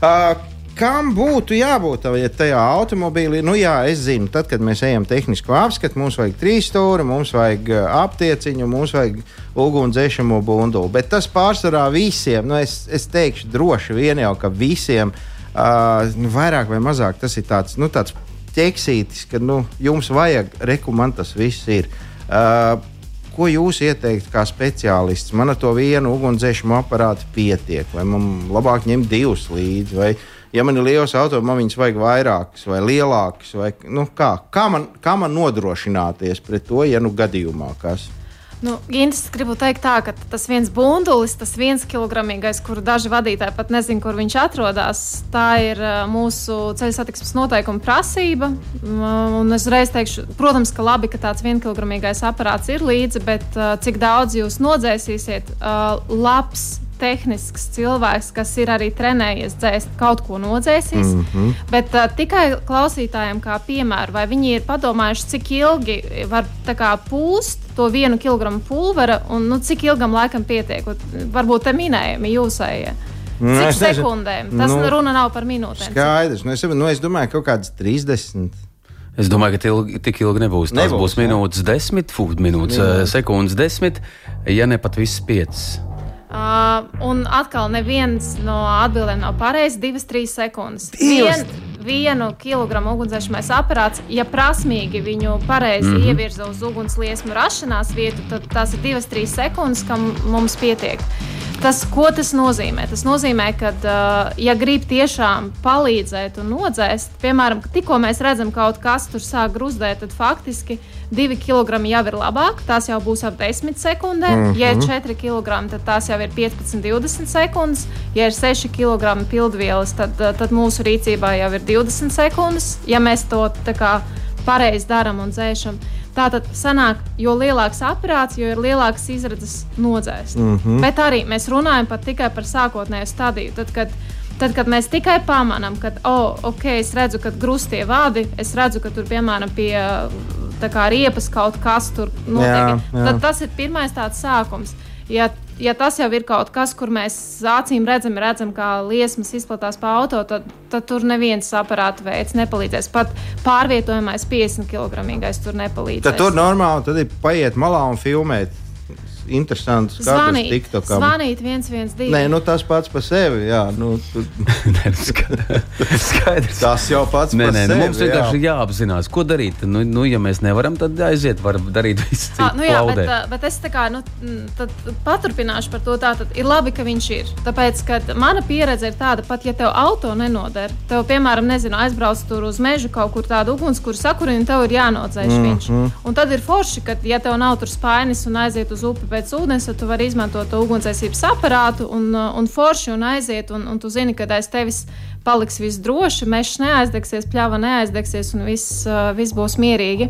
Uh, kam būtu jābūt tajā automobīlī? Nu, jā, es zinu, tad, kad mēs ejam tehnisko apskatu, mums vajag trīs stūri, mums vajag uh, aptieciņu, mums vajag ugunsdzēšamo bunduli. Bet tas pārsvarā visiem, nu, es, es teikšu, droši vien jau, ka visiem uh, vairāk vai mazāk tas ir tāds, nu, tāds ķeksītis, ka nu, jums vajag, man tas viss ir. Uh, ko jūs ieteiktu kā speciālists? Man ar to vienu ugunsdzēsmu aparātu pietiek, vai man labāk ņemt divus līdzi? Ja man ir liels auto, man viņas vajag vairākas vai lielākas. Vai, nu, kā, kā, man, kā man nodrošināties pret to, ja nu gadījumā kas? Nu, Gins, gribu teikt, tā, ka tas viens bundulis, tas viens kilogramīgais, kuru daži vadītāji pat nezina, kur viņš atrodas, tā ir mūsu ceļu satiksmes noteikuma prasība. Un es reiz teikšu, protams, ka labi, ka tāds vienkilogramīgais aparāts ir līdzi, bet cik daudz jūs nodzēsīsiet, labs tehnisks cilvēks, kas ir arī trenējies dzēst, kaut ko nodzēsīs. Mm -hmm. Bet uh, tikai klausītājiem, kā piemēru, vai viņi ir padomājuši, cik ilgi var kā, pūst to vienu kilogramu pulvera un nu, cik ilgam laikam pietiek. Varbūt te minējumi jūsējie. Nu, cik sekundēm? Tas nu, runa nav par minūtēm. Skaidrs. Nu, es, nu, es domāju, ka kaut kādas 30. Es domāju, ka ilgi, tik ilgi nebūs. Tas nebūs, būs minūtes, jā. desmit, fūd, minūtes, jā. sekundes, desmit, ja ne pat viss piecas. Uh, un atkal, neviens no atbildēm nav pareizs. Divas, trīs sekundes. Vien, vienu kilogramu ugunsdzēsmais aparāts, ja prasmīgi viņu pareizi mm -hmm. ievirza uz ugunsliesmu rašanās vietu, tad tās ir divas, trīs sekundes, kam mums pietiek. Tas, ko tas nozīmē? Tas nozīmē, ka, uh, ja grib tiešām palīdzēt un nodzēst, piemēram, tikko mēs redzam, ka kaut kas tur sāk gruzdēt, tad faktiski 2 kg jau ir labāk. Tās jau būs ap 10 sekundēm. Mm -hmm. Ja ir 4 kg, tad tās jau ir 15, 20 sekundes. Ja ir 6 kg pildvielas, tad, tad mūsu rīcībā jau ir 20 sekundes. Ja mēs to kā, pareizi darām un dzēšam. Tātad sanāk, jo lielāks aparāts, jo ir lielāks izredzes nodzēst. Mm -hmm. Bet arī mēs runājam par tikai par sākotnēju stadiju. Tad, kad, tad, kad mēs tikai pamanām, ka, oh, ok, es redzu, ka grūstie vādi, es redzu, ka tur, piemēram, pie kā riepas kaut kas tur notiek, jā, jā. tad tas ir pirmais tāds sākums. Ja ja tas jau ir kaut kas, kur mēs acīm redzam, redzam kā liesmas izplatās pa auto, tad, tad tur neviens aparāta veids nepalīdzēs. Pat pārvietojamais 50 kg tur nepalīdzēs. Tad tur normāli tad ir paiet malā un filmēt interesants zvanīt, TikTokam. Zvanīt 112. Nē, nu tas pats par sevi. Jā, nu, tu... nē, nu, skaidrs. Tas jau pats nē, par nē, sevi. Nu, mums vienkārši jā. jāapzinās, ko darīt. Nu, nu, ja mēs nevaram, tad aiziet, var darīt visu citu. Ah, nu, jā, bet, bet es kā, nu, paturpināšu par to. Tātad ir labi, ka viņš ir. Tāpēc, ka mana pieredze ir tāda, pat ja tev auto nenoder, tev, piemēram, nezinu, aizbrauc tur uz mežu kaut kur tādu ugunskura sakurinu, tev ir jānodzēš mm -hmm. viņš. Un tad ir forši, ka, ja tev nav tur spainis un aiziet uz upi pēc ūdens, tad tu vari izmantot to ugunsdzēsības aparātu un, uh, un forši un aiziet. Un, un tu zini, ka aiz tevis paliks viss droši, mežs neaizdegsies, pļāva neaizdegsies un viss, uh, viss būs mierīgi.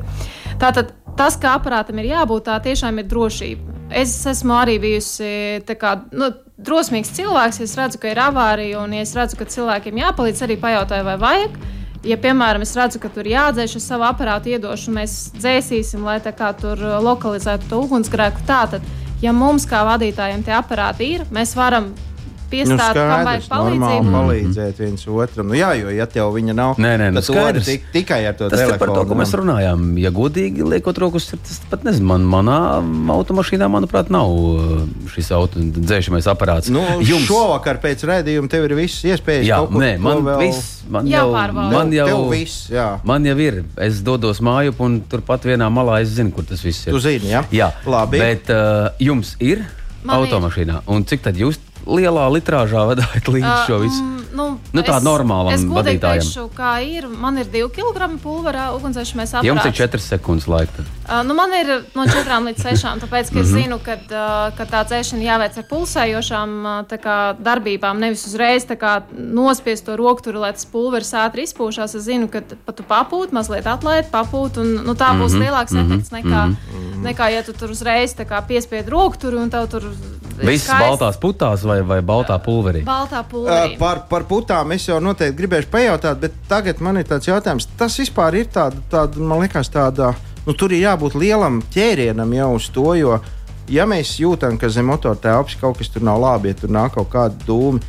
Tātad tas, ka aparātam ir jābūt, tā tiešām ir drošība. Es esmu arī bijusi kā, nu, drosmīgs cilvēks. Es redzu, ka ir avārija, un ja es redzu, ka cilvēkiem jāpalīdz, arī pajautāju, vai vajag. Ja, piemēram, es redzu, ka tur jādzēš, es savu aparātu iedošu, un mēs dzēsīsim, lai tā kā tur lokalizētu to ugunsgrēku. Tātad ja mums kā vadītājiem tie aparāti ir, mēs varam piestāt, nu, kam vajag palīdzību. palīdzēt viens otram. Nu, jā, jo ja tev viņa nav, nē, nē, nu, tad tik, tikai ar to tas telefonu. Tas par to, ko mēs runājām. Ja godīgi liekot rokas, tas pat nezinu, man, manā automašīnā, manuprāt, nav uh, šis auto dzēšamais aparāts. Nu, Jums šovakar pēc rēdījuma tev ir viss iespējas. Jā, nē, man vēl... viss. Man jau, man, jau, viss, jā. man jau ir. Es dodos māju, un turpat vienā malā es zinu, kur tas viss ir. Tu zini, jā? Jā, labi. Bet uh, jums ir man automašīnā. Ir. Un cik tad jūs lielā litrāžā vadāt līdzi uh, šo visu? Mm, nu, nu, tā es, normāla es vadītājiem. Teikšu, kā ir, man ir 2 kg pulverā ugunsdzēsmais aparāts. Jums ir 4 sekundes laika. Uh, nu, man ir no 4 līdz 6, tāpēc, ka es mhm. zinu, ka, uh, ka tā dzēšana jāveic ar pulsējošām uh, kā, darbībām, nevis uzreiz kā, nospiest to rokturu, lai tas pulveris ātri izpūšās. Es zinu, ka pat tu papūti, mazliet atlaid, papūti, un nu, tā būs mm -hmm. lielāks mm -hmm. efekts nekā, mm -hmm. nekā, ja tu tur uzreiz piespied rokturu un tev tur Viss baltās putās vai, vai baltā pulverī? Baltā pulverī. Uh, par, par putām es jau noteikti gribēšu pajautāt, bet tagad man ir tāds jautājums. Tas vispār ir tāda, tāda man liekas, tāda, nu, tur ir jābūt lielam ķērienam jau uz to, jo, ja mēs jūtam, ka zem motora telpas kaut kas tur nav labi, ja tur nāk kaut kāda dūma,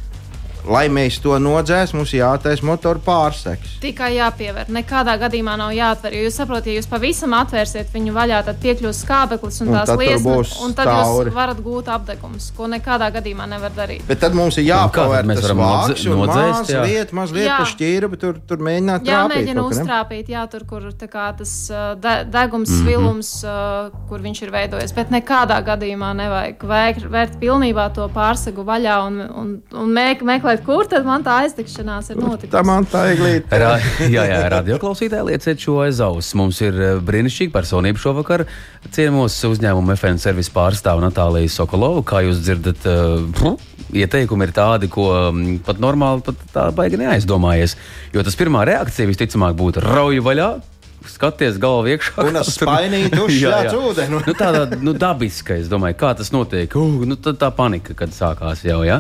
lai mēs to nodzēsim, mums jātaisa motora pārseks. Tikai jāpiever. Nekādā gadījumā nav jāatver. Jo jūs saprotat, ja jūs pavisam atvērsiet viņu vaļā, tad piekļūs skābeklis un, Un tās liesmas, un tad tauri. jūs varat gūt apdegumus, ko nekādā gadījumā nevar darīt. Bet tad mums ir kā tad jāpavēr mēs tas nodze- un nodzēst, jā? mazliet, mazliet Jā. pa šķīru, bet tur, tur mēģināt trāpīt. Jāmēģina kaut kā, ne? uztrāpīt, jā, tur, kur tā kā, tas de degums, mm -hmm. vilums, uh, kur viņš ir veidojies. Bet nekādā gadījumā nevajag vērt, pilnībā to pārsegu vaļā un, un, un mēk, meklēt, kur tad man tā aizdegšanās ir notikusi. Tā man tā iglīte. Ra, jā, jā, radioklausītāji, lieciet šo aiz auss. Mums ir eh, brīnišķīga personība šovakar. Ciemos uzņēmuma FN servis pārstāv Natālija Sokolova. Kā jūs dzirdat, uh, ieteikumi ir tādi, ko mm, pat normāli pat tā baigi neaizdomājies. Jo tas pirmā reakcija visticamāk būtu rauju vaļā. Skaties, galva iekšā. Un Jā, uzšļāts jā. ūdeni. Nu, tāda nu, dabiska, es domāju, kā tas notiek. Uh, nu, tad tā panika, kad sākās jau. Ja?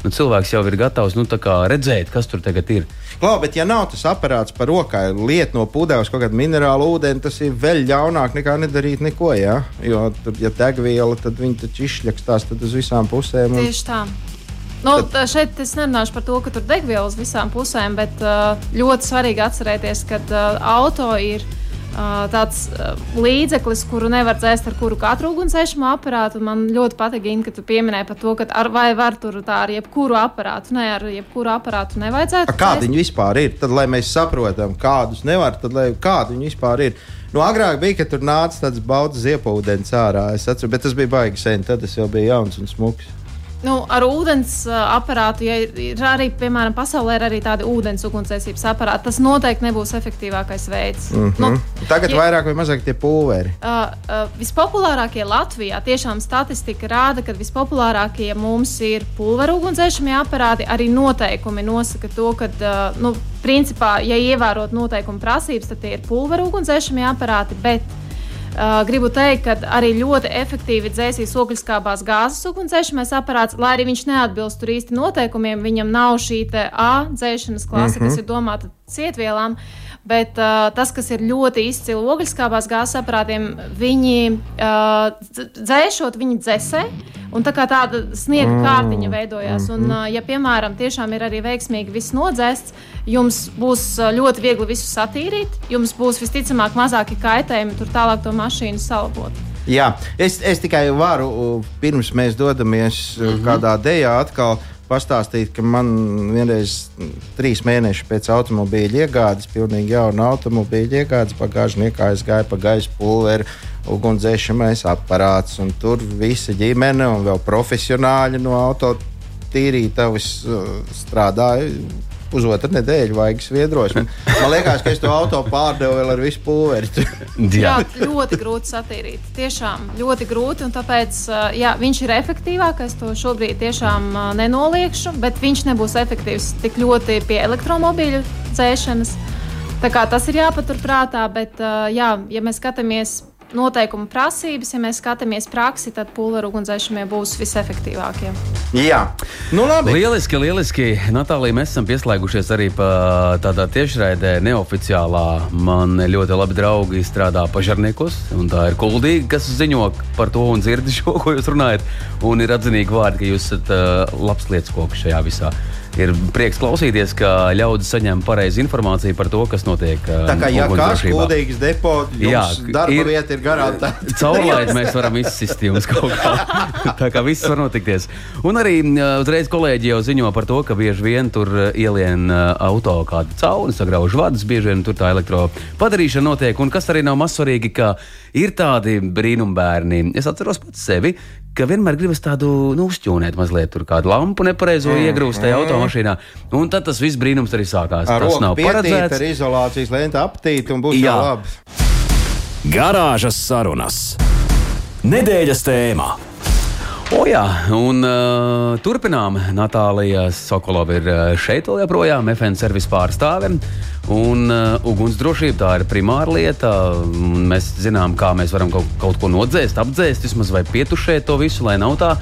Nu, cilvēks jau ir gatavs nu, tā kā redzēt, kas tur tagad ir. Klau, bet ja nav tas aparāts par rokā, liet no pudeles kaut kādu minerālu ūdeni, tas ir vēl ļaunāk nekā nedarīt neko. Ja? Jo tur, ja degviela, tad viņi taču izšļakstās tad uz visām pusēm. Un... Tieši tā. Nu, tā šeit es nerunāšu par to, ka tur degviela uz visām pusēm, bet uh, ļoti svarīgi atcerēties, ka uh, auto ir uh, tāds līdzeklis, kuru nevar dzēst ar kuru katru ugunsdzēsmu aparātu. Man ļoti patīk, ka tu pieminēji par to, ka ar, vai var tur tā ar jebkuru aparātu. Nē, ar jebkuru aparātu nevajadzētu. A, Kādi viņi vispār ir? Tad, lai mēs saprotam, kādus nevar, tad lai, kādi viņi vispār ir. Nu, agrāk bija, kad tur nāca tāds baudas ziepūdens ārā. Es atceros, bet tas bija baigi sen. Tad tas jau bija jauns un smuks. Nu, ar ūdens uh, aparātu, ja ir, ir arī, piemēram, pasaulē ir arī tādi ūdens ugunsdzēsības aparāti, tas noteikti nebūs efektīvākais veids. Mm -hmm. nu, Tagad ja- vairāk vai mazāk tie pulveri. Uh, uh, vispopulārākie Latvijā tiešām statistika rāda, ka vispopulārākie mums ir pulveru ugunsdzēsmie aparāti. Arī noteikumi nosaka to, ka, uh, nu, principā, ja ievērot noteikumu prasības, tad tie ir pulveru ugunsdzēsmie aparāti. Bet Uh, gribu teikt, ka arī ļoti efektīvi dzēsīs ogļskābās gāzes ugunsdzēsmais aparāts, lai arī viņš neatbilst tur īsti noteikumiem. Viņam nav šī A dzēšanas klase, mm -hmm. kas ir domāta cietvielām. Bet uh, tas, kas ir ļoti izcili ogļskābās gāzes aparātiem, viņi uh, dz- dzēšot, viņi dzēsē. Un tā kā tāda sniega mm. kārtiņa veidojās. Un, uh, ja, piemēram, tiešām ir arī veiksmīgi viss nodzēsts, jums būs uh, ļoti viegli visu satīrīt, jums būs visticamāk mazāki kaitējumi, tur tālāk to mašīnu salabot. Jā, es, es tikai varu, uh, pirms mēs dodamies mm -hmm. kādā dejā, atkal pastāstīt, ka man vienreiz trīs mēnešus pēc automobīļa iegādes, pilnīgi jauna automobīļa iegādes, bagāžniekā es gāju pa gaisa pulveri. Ugunsdzēsmais aparāts, un tur visa ģimene un vēl profesionāļi no auto tīrītavas uh, strādāja pusotru nedēļu, vajag sviedros. Man, man liekas, ka es to auto pārdevu vēl ar visu pulveri. Jā, ļoti grūti satīrīt. Tiešām ļoti grūti. un Tāpēc jā, viņš ir efektīvākais. To šobrīd tiešām nenoliekšu, bet viņš nebūs efektīvs tik ļoti pie elektromobīļu dzēšanas. Tā kā tas ir jāpaturprātā, bet jā, ja mēs skatāmies noteikumu prasības, ja mēs skatāmies praksi, tad pulveru ugunsdzēšamie būs visefektīvākie. Jā, nu labi. Lieliski, lieliski. Natālija, mēs esam pieslēgušies arī pa tādā tiešraidē, neoficiālā. Man ļoti labi draugi strādā pažarniekos, un tā ir kuldīga, kas ziņo par to un dzird šo, ko jūs runājat. Un ir atzinīgi vārdi, ka jūs esat uh, labs lietas koks šajā visā. Ir prieks klausīties, ka ļaudis saņem pareizi informāciju par to, kas notiek. Uh, Tā kā ja kāds godīgs depo, Jā, darba ir- vieta ir garantēta. Caurlaidi mēs varam izsist jums kaut kā. Tā kā viss var notikties. Un arī uh, uzreiz kolēģi jau ziņo par to, ka bieži vien tur uh, ielien auto kādu cauri, sagrauž vadus, bieži vien tur tā elektro padarīšana notiek. Un kas arī nav mazsvarīgi, ka ir tādi brīnumbērni. Es atceros pats sevi. Ka vienmēr gribas tādu nu, uzķūnēt, mazliet tur kādu lampu nepareizo mm. iegrūst tajā automašīnā. Un tad tas viss brīnums arī sākās. Ar tas nav paredzēts. ar izolācijas lenti aptīt un būs Jā. jau labi. Garāžas sarunas. Nedēļas tēmā. O, jā, un uh, turpinām. Natālija Sokolova ir uh, šeit vēl joprojām, FN servis pārstāve. Un uh, ugunsdrošība tā ir primāra lieta. Mēs zinām, kā mēs varam kaut, kaut ko nodzēst, apdzēst, vismaz vai pietušēt to visu, lai nav tā.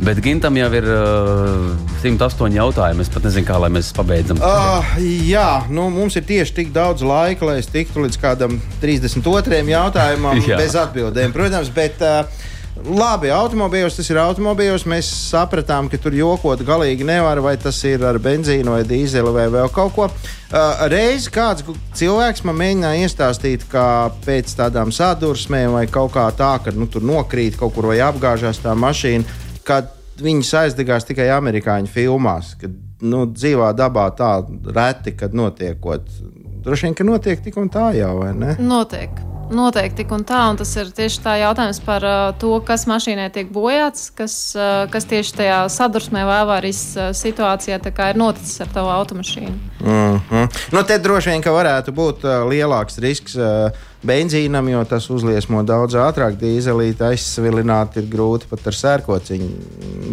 Bet Gintam jau ir uh, 108 jautājumi. Es pat nezinu, kā lai mēs pabeidzam. Uh, jā, nu, mums ir tieši tik daudz laika, lai es tiktu līdz kādam 32. jautājumam Jā. bez atbildēm. Protams, bet uh, Labi, automobīļos tas ir automobīļos. Mēs sapratām, ka tur jokot galīgi nevar, vai tas ir ar benzīnu vai dīzeli vai vēl kaut ko. Uh, reiz kāds cilvēks man mēģināja iestāstīt, ka pēc tādām sadursmēm vai kaut kā tā, ka nu, tur nokrīt kaut kur vai apgāžās tā mašīna, ka viņas aizdegās tikai amerikāņu filmās. Kad, nu, dzīvā dabā tā reti, kad notiekot. Droši vien, ka notiek tik un tā jau, vai ne? Notiek. Noteikti tik un tā, un tas ir tieši tā jautājums par uh, to, kas mašīnai tiek bojāts, kas, uh, kas tieši tajā sadursmē vai avārijas uh, situācijā ir noticis ar tavu automašīnu. Mm -hmm. nu, te droši vien varētu būt uh, lielāks risks. Uh, benzīnam, jo tas uzliesmo daudz ātrāk. Dīzelīti aizsvilināt ir grūti pat ar sērkociņu.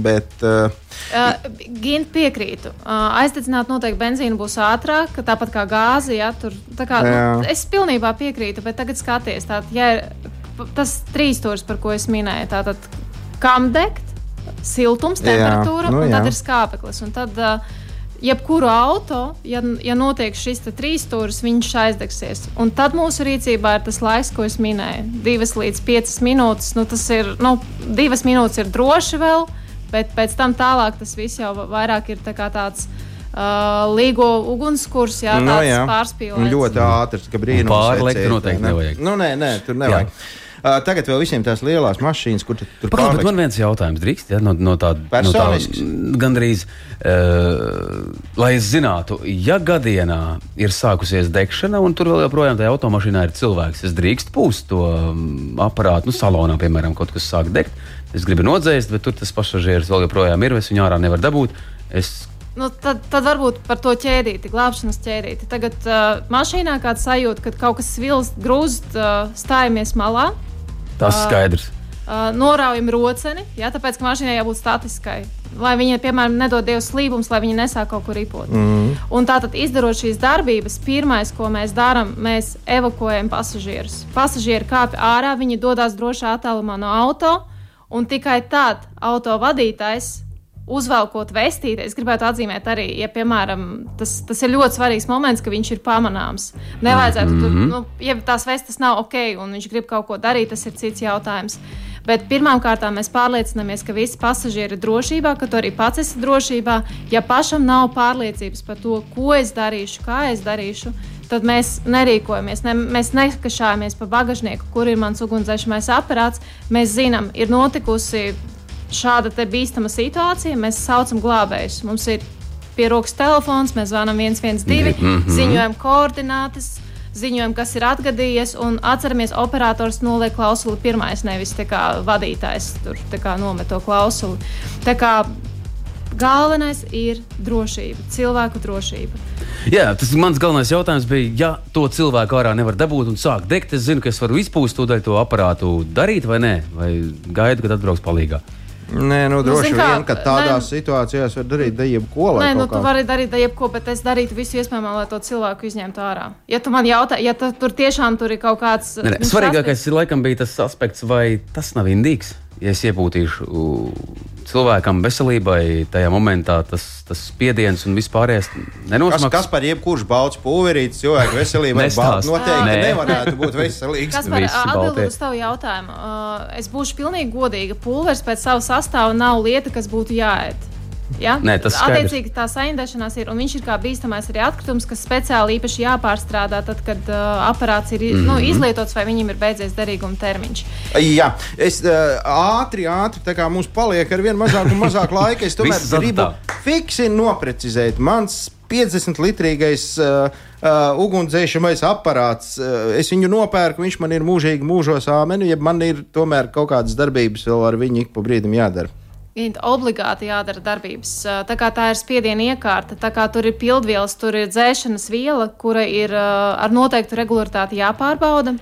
Bet, uh, uh, Gint piekrītu. Uh, aizdedzināt noteikti benzīnu būs ātrāk, tāpat kā gāzi. Ja, tur, kā, nu, es pilnībā piekrītu, bet tagad skaties, tātad, ja ir tas trīs stūris, par ko es minēju, tātad kam degt, siltums, temperatūra jā, nu, un tad ir skāpeklis. Un tad, uh, jebkuru auto, ja, ja notiek šis trīs stūris, viņš aizdegsies. Un tad mūsu rīcībā ir tas laiks, ko es minēju. Divas līdz piecas minūtes. Nu, tas ir, nu, divas minūtes ir droši vēl, bet pēc tam tālāk tas viss jau vairāk ir tā tāds. Uh, līgo ugunskurs, jā, nu, tāds no, pārspīlējums. Ļoti ātrs, ka brīnums. Pārliekt noteikti ne? nevajag. Nu, nē, nē, tur nevajag. Jā. Uh, tagad vēl visiem tās lielās mašīnas, kur tur pārliks. Man viens jautājums drīkst, ja, no, no tāda no tā, gandrīz, uh, lai es zinātu, ja gadienā ir sākusies degšana un tur vēl joprojām tajā automašīnā ir cilvēks, es drīkst pūst to aparātu, nu, salonā, piemēram, kaut kas sāk degt. Es gribu nodzēst, bet tur tas pasažieris vēl joprojām ir, es viņu ārā nevaru dabūt. Es Nu, tad, tad varbūt par to ķēdīti, glābšanas ķēdīti. Tagad uh, mašīnā kāds sajūta, ka kaut kas svilst, grūst, uh, stājamies malā. Tas skaidrs. Uh, noraujam roceni, jā, tāpēc, ka mašīnai jābūt statiskai. Lai viņa, piemēram, nedod Dievs slīpums, lai viņa nesāk kaut kur ripot. Mm. Un tātad, izdarot šīs darbības, pirmais, ko mēs darām, mēs evakuējam pasažierus. Pasažieri kāpj ārā, viņi dodas drošā attālumā no auto, un tikai tad auto vadītājs uzvelkot vestīti, es gribētu atzīmēt arī, ja, piemēram, tas, tas ir ļoti svarīgs moments, ka viņš ir pamanāms. Nevajadzētu, mm -hmm. tur, mhm. nu, ja tās vestas nav ok, un viņš grib kaut ko darīt, tas ir cits jautājums. Bet pirmkārt, mēs pārliecināmies, ka visi pasažieri ir drošībā, ka tu arī pats esi drošībā. Ja pašam nav pārliecības par to, ko es darīšu, kā es darīšu, tad mēs nerīkojamies. Ne, mēs nekašājamies pa bagāžnieku, kur ir mans ugunsdzēsmais aparāts. Mēs zinām, ir notikusi šāda bīstama situācija, mēs saucam glābējus. Mums ir pie rokas telefons, mēs zvanām 112, mm -hmm. ziņojam koordinātas. Ziņojam, kas ir atgadījies, un atceramies, operators noliek klausuli pirmais, nevis kā, vadītājs tur kā, nomet to klausuli. Tā kā galvenais ir drošība, cilvēku drošība. Jā, tas mans galvenais jautājums bija, ja to cilvēku ārā nevar dabūt un sākt degt, es zinu, ka es varu izpūst to daļu, to aparātu darīt vai nē, vai gaidu, kad atbrauks palīdzīgā. Nē, nu, droši nu, kā, vien, ka tādās nē, situācijās var darīt jebko. Nē, nu, tu vari darīt jebko, bet es darītu visu iespējamo, lai to cilvēku izņemtu ārā. Ja tu man jautā, ja tu, tur tiešām tur ir kaut kāds. Nē, nē, svarīgākais ir laikam bija tas aspekts, vai tas nav indīgs ja es iepūtīšu cilvēkam veselībai, tajā momentā tas, tas spiediens un vispārējais nenosmags. Kas, kas par jebkurš balts pulverītis cilvēku veselībai noteikti Nē. nevarētu būt veselīgs. Kas par atbildot uz tavu jautājumu? Es būšu pilnīgi godīga. Pulveris pēc sava sastāva nav lieta, kas būtu jāēd. Ja? Nē, tas ir attiecīgi tā saindēšanās, ir, un viņš ir kā bīstamais arī atkritums, kas speciāli īpaši jāpārstrādā, tad, kad uh, aparāts ir mm -hmm. nu, mhm. izlietots vai viņam ir beidzies derīguma termiņš. Jā, es uh, ātri, ātri, tā kā mums paliek ar vien mazāk un mazāk laika, es tomēr gribu fiksi noprecizēt. Mans 50 litrīgais uh, uh, ugunsdzēsmais aparāts. Uh, es viņu nopērku, viņš man ir mūžīgi mūžos āmeni, ja man ir tomēr kaut kādas darbības vēl ar viņu ik pa brīdim jādara obligāti jādara darbības. Tā kā tā ir spiediena iekārta, tā kā tur ir pildvielas, tur ir dzēšanas viela, kura ir ar noteiktu regularitāti jāpārbauda.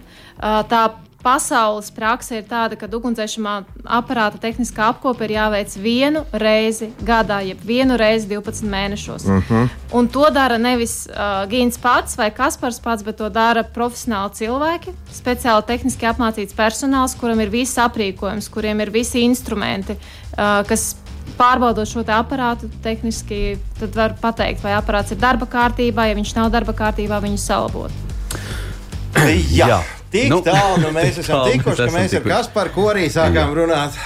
Tā pasaules praksa ir tāda, ka ugunsdzēsmā aparāta tehniskā apkope ir jāveic vienu reizi gadā, jeb vienu reizi 12 mēnešos. Uh mhm. -huh. Un to dara nevis uh, Gīns pats vai Kaspars pats, bet to dara profesionāli cilvēki, speciāli tehniski apmācīts personāls, kuram ir viss aprīkojums, kuriem ir visi instrumenti, kas pārbaudot šo aparātu, tehniski var pateikt, vai aparāts ir darba kārtībā, ja viņš nav darba kārtībā, viņu salabot. Jā. Jā. Tik Nu, tālu nu mēs tik esam tālu tikuši, mēs ka mēs ar. Kasparu korī sākām runāt.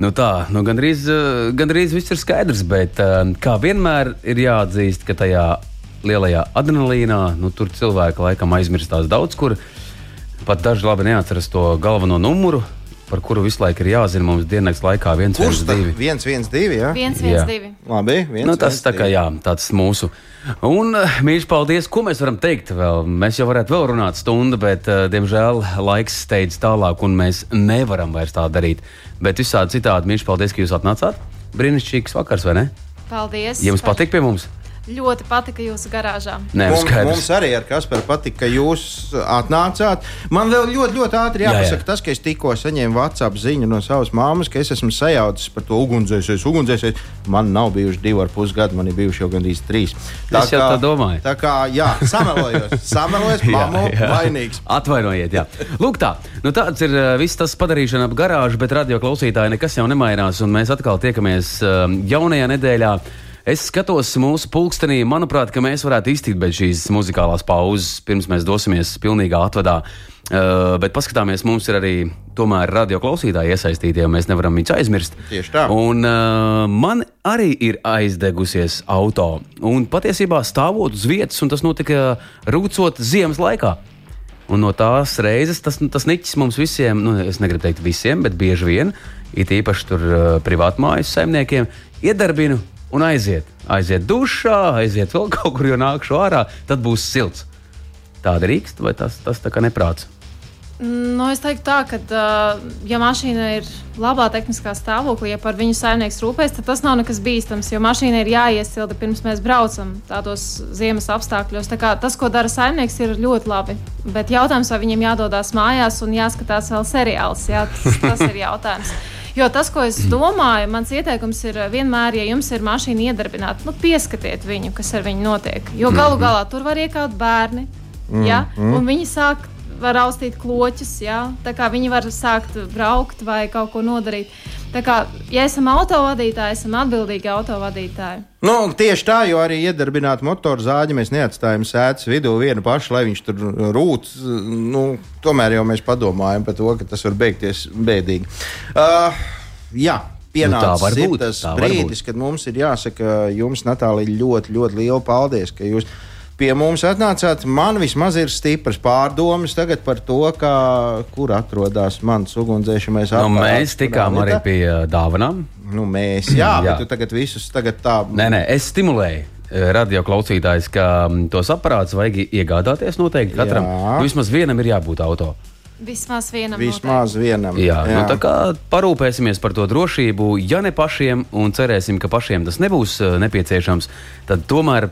Nu tā, nu gandrīz, eh, gandrīz viss ir skaidrs, bet eh, kā vienmēr ir jāatzīst, ka tajā lielajā adrenalīnā nu, tur cilvēki laikam aizmirstās daudz kur. Pat daži labi neatceras to galveno numuru, par kuru visu laiku ir jāzina mums dienas laikā viens, Kurš viens, tad? divi. 1, 1, 2. Ja? 1, Jā. 1, 2. Labi, viens, Nu, tas tā kā jā, tāds mūsu. Un, eh, mīļš, paldies. Ko mēs varam teikt vēl? Mēs jau varētu vēl runāt stundu, bet, eh, diemžēl, laiks steidz tālāk, un mēs nevaram vairs tā darīt. Bet visādi citādi, mīļš, paldies, ka jūs atnācāt. Brīnišķīgs vakars, vai ne? Paldies. Jums par- patīk pie mums? Ļoti patika jūsu garāžā. Nē, Mums, mums arī ar Kasparu patika, ka jūs atnācāt. Man vēl ļoti, ļoti ātri Jā, jā. jāpasaka, tas, ka es tikko saņēmu WhatsApp ziņu no savas māmas, ka es esmu sajaucis par to ugunsdzēsēju. Ugunsdzēsēju man nav bijuši divi ar pus gadi, man ir bijuši jau gandrīz trīs. Es jau tā domāju. Tā kā, jā, samelojos, samelojos, mammu, vainīgs. Atvainojiet, jā. Lūk, tā. Nu, tāds ir uh, viss tas padarīšana ap garāžu, bet radio klausītāji nekas jau nemainās, un mēs atkal tiekamies uh, jaunajā nedēļā. Es skatos mūsu pulkstenī, manuprāt, ka mēs varētu iztikt bez šīs muzikālās pauzes, pirms mēs dosimies pilnīgā atvadā. Uh, bet paskatāmies, mums ir arī tomēr radio klausītāji iesaistīti, jo mēs nevaram viņus aizmirst. Tieši tā. Un uh, man arī ir aizdegusies auto. Un patiesībā stāvot uz vietas, un tas notika rūcot ziemas laikā. Un no tās reizes tas, tas niķis mums visiem, nu, es negribu teikt visiem, bet bieži vien, it īpaši tur uh, privātmājas saimniekiem, iedarbinu un aiziet. Aiziet dušā, aiziet vēl kaut kur, jo nākšu ārā, tad būs silts. Tāda rīksta vai tas, tas tā kā neprāts? Nu, es teiktu, tā, ka, uh, ja mašīna ir labā tehniskā stāvoklī, ja par viņu saimnieks rūpēs, tad tas nav nekas bīstams. Jo mašīna ir jāiesilda pirms mēs braucam tādos ziemas apstākļos. Tā kā, tas, ko dara saimnieks, ir ļoti labi. Bet jautājums, vai viņam jādodas mājās un jāskatās vēl seriāls, jā, tas, tas ir jautājums. Jo tas, ko es domāju, mans ieteikums ir uh, vienmēr, ja jums ir mašīna iedarbināta, nu, pieskatiet viņu, kas ar viņu notiek. Jo galu galā tur var iekāpt bērni, ja, un viņi sāk var austīt kloķus, jā, tā kā viņi var sākt braukt vai kaut ko nodarīt. Tā kā, ja esam autovadītāji, esam atbildīgi autovadītāji. Nu, tieši tā, jo arī iedarbināt motoru zāģi mēs neatstājam sēdes vidū vienu pašu, lai viņš tur rūt. Nu, tomēr jau mēs padomājam par to, ka tas var beigties bēdīgi. Uh, jā. Nu, Pienācis ir būt, tas brīdis, kad mums ir jāsaka jums, Natālija, ļoti, ļoti liela paldies, ka jūs pie mums atnācāt. Man vismaz ir stipras pārdomas tagad par to, kā, kur atrodas mans ugunsdzēsmais Nu, aparāts. mēs tikām arī pie dāvanām. Nu, mēs, jā, Jā. bet tu tagad visus tagad tā. Nē, nē, es stimulēju radio klausītājus, ka mm, tos aparātus vajag iegādāties noteikti katram. Nu, vismaz vienam ir jābūt auto. Vismaz vienam. Vismaz vienam. Jā, jā. Nu, tā kā parūpēsimies par to drošību, ja ne pašiem, un cerēsim, ka pašiem tas nebūs nepieciešams, tad tomēr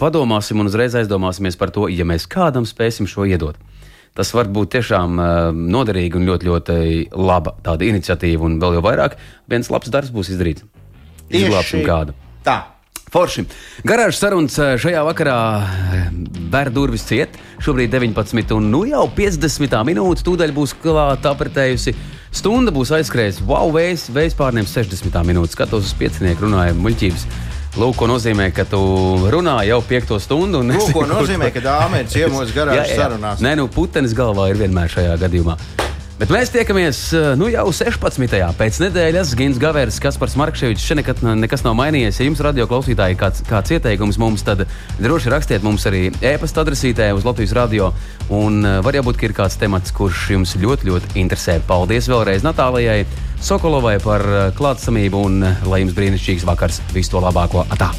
padomāsim un uzreiz aizdomāsimies par to, ja mēs kādam spēsim šo iedot. Tas var būt tiešām uh, noderīgi un ļoti, ļoti laba tāda iniciatīva, un vēl jau vairāk viens labs darbs būs izdarīts. Izglābsim kādu. Tā. Forši. Garāžas sarunas eh, šajā vakarā bērnu durvis ciet. Šobrīd 19, un nu jau 50 minūtes. Tūdaļ būs klāta apritējusi. Stunda būs aizskrējusi. Wow, vējs, vējs pārniem 60 minūtes. Skatos uz piecinieku, runājam muļķības. Lūk, ko nozīmē, ka tu runā jau piekto stundu. un Lūk, ko nozīmē, ka dāma ir ciemos jā. sarunās. Nē, nu, putenis galvā ir vienmēr šajā gadījumā. Bet mēs tiekamies eh, nu, jau 16. pēc nedēļas. Gins Gavērs, Kaspars Markševičs. Šeit nekad, nekas nav mainījies. Ja jums radio klausītāji kāds, kāds ieteikums mums, tad droši rakstiet mums arī e-pasta adresītē uz Latvijas radio. Un eh, var jābūt, ka ir kāds temats, kurš jums ļoti, ļoti interesē. Paldies vēlreiz Natālijai Sokolovai par eh, klātsamību un eh, lai jums brīnišķīgs vakars. Visu to labāko! Atā!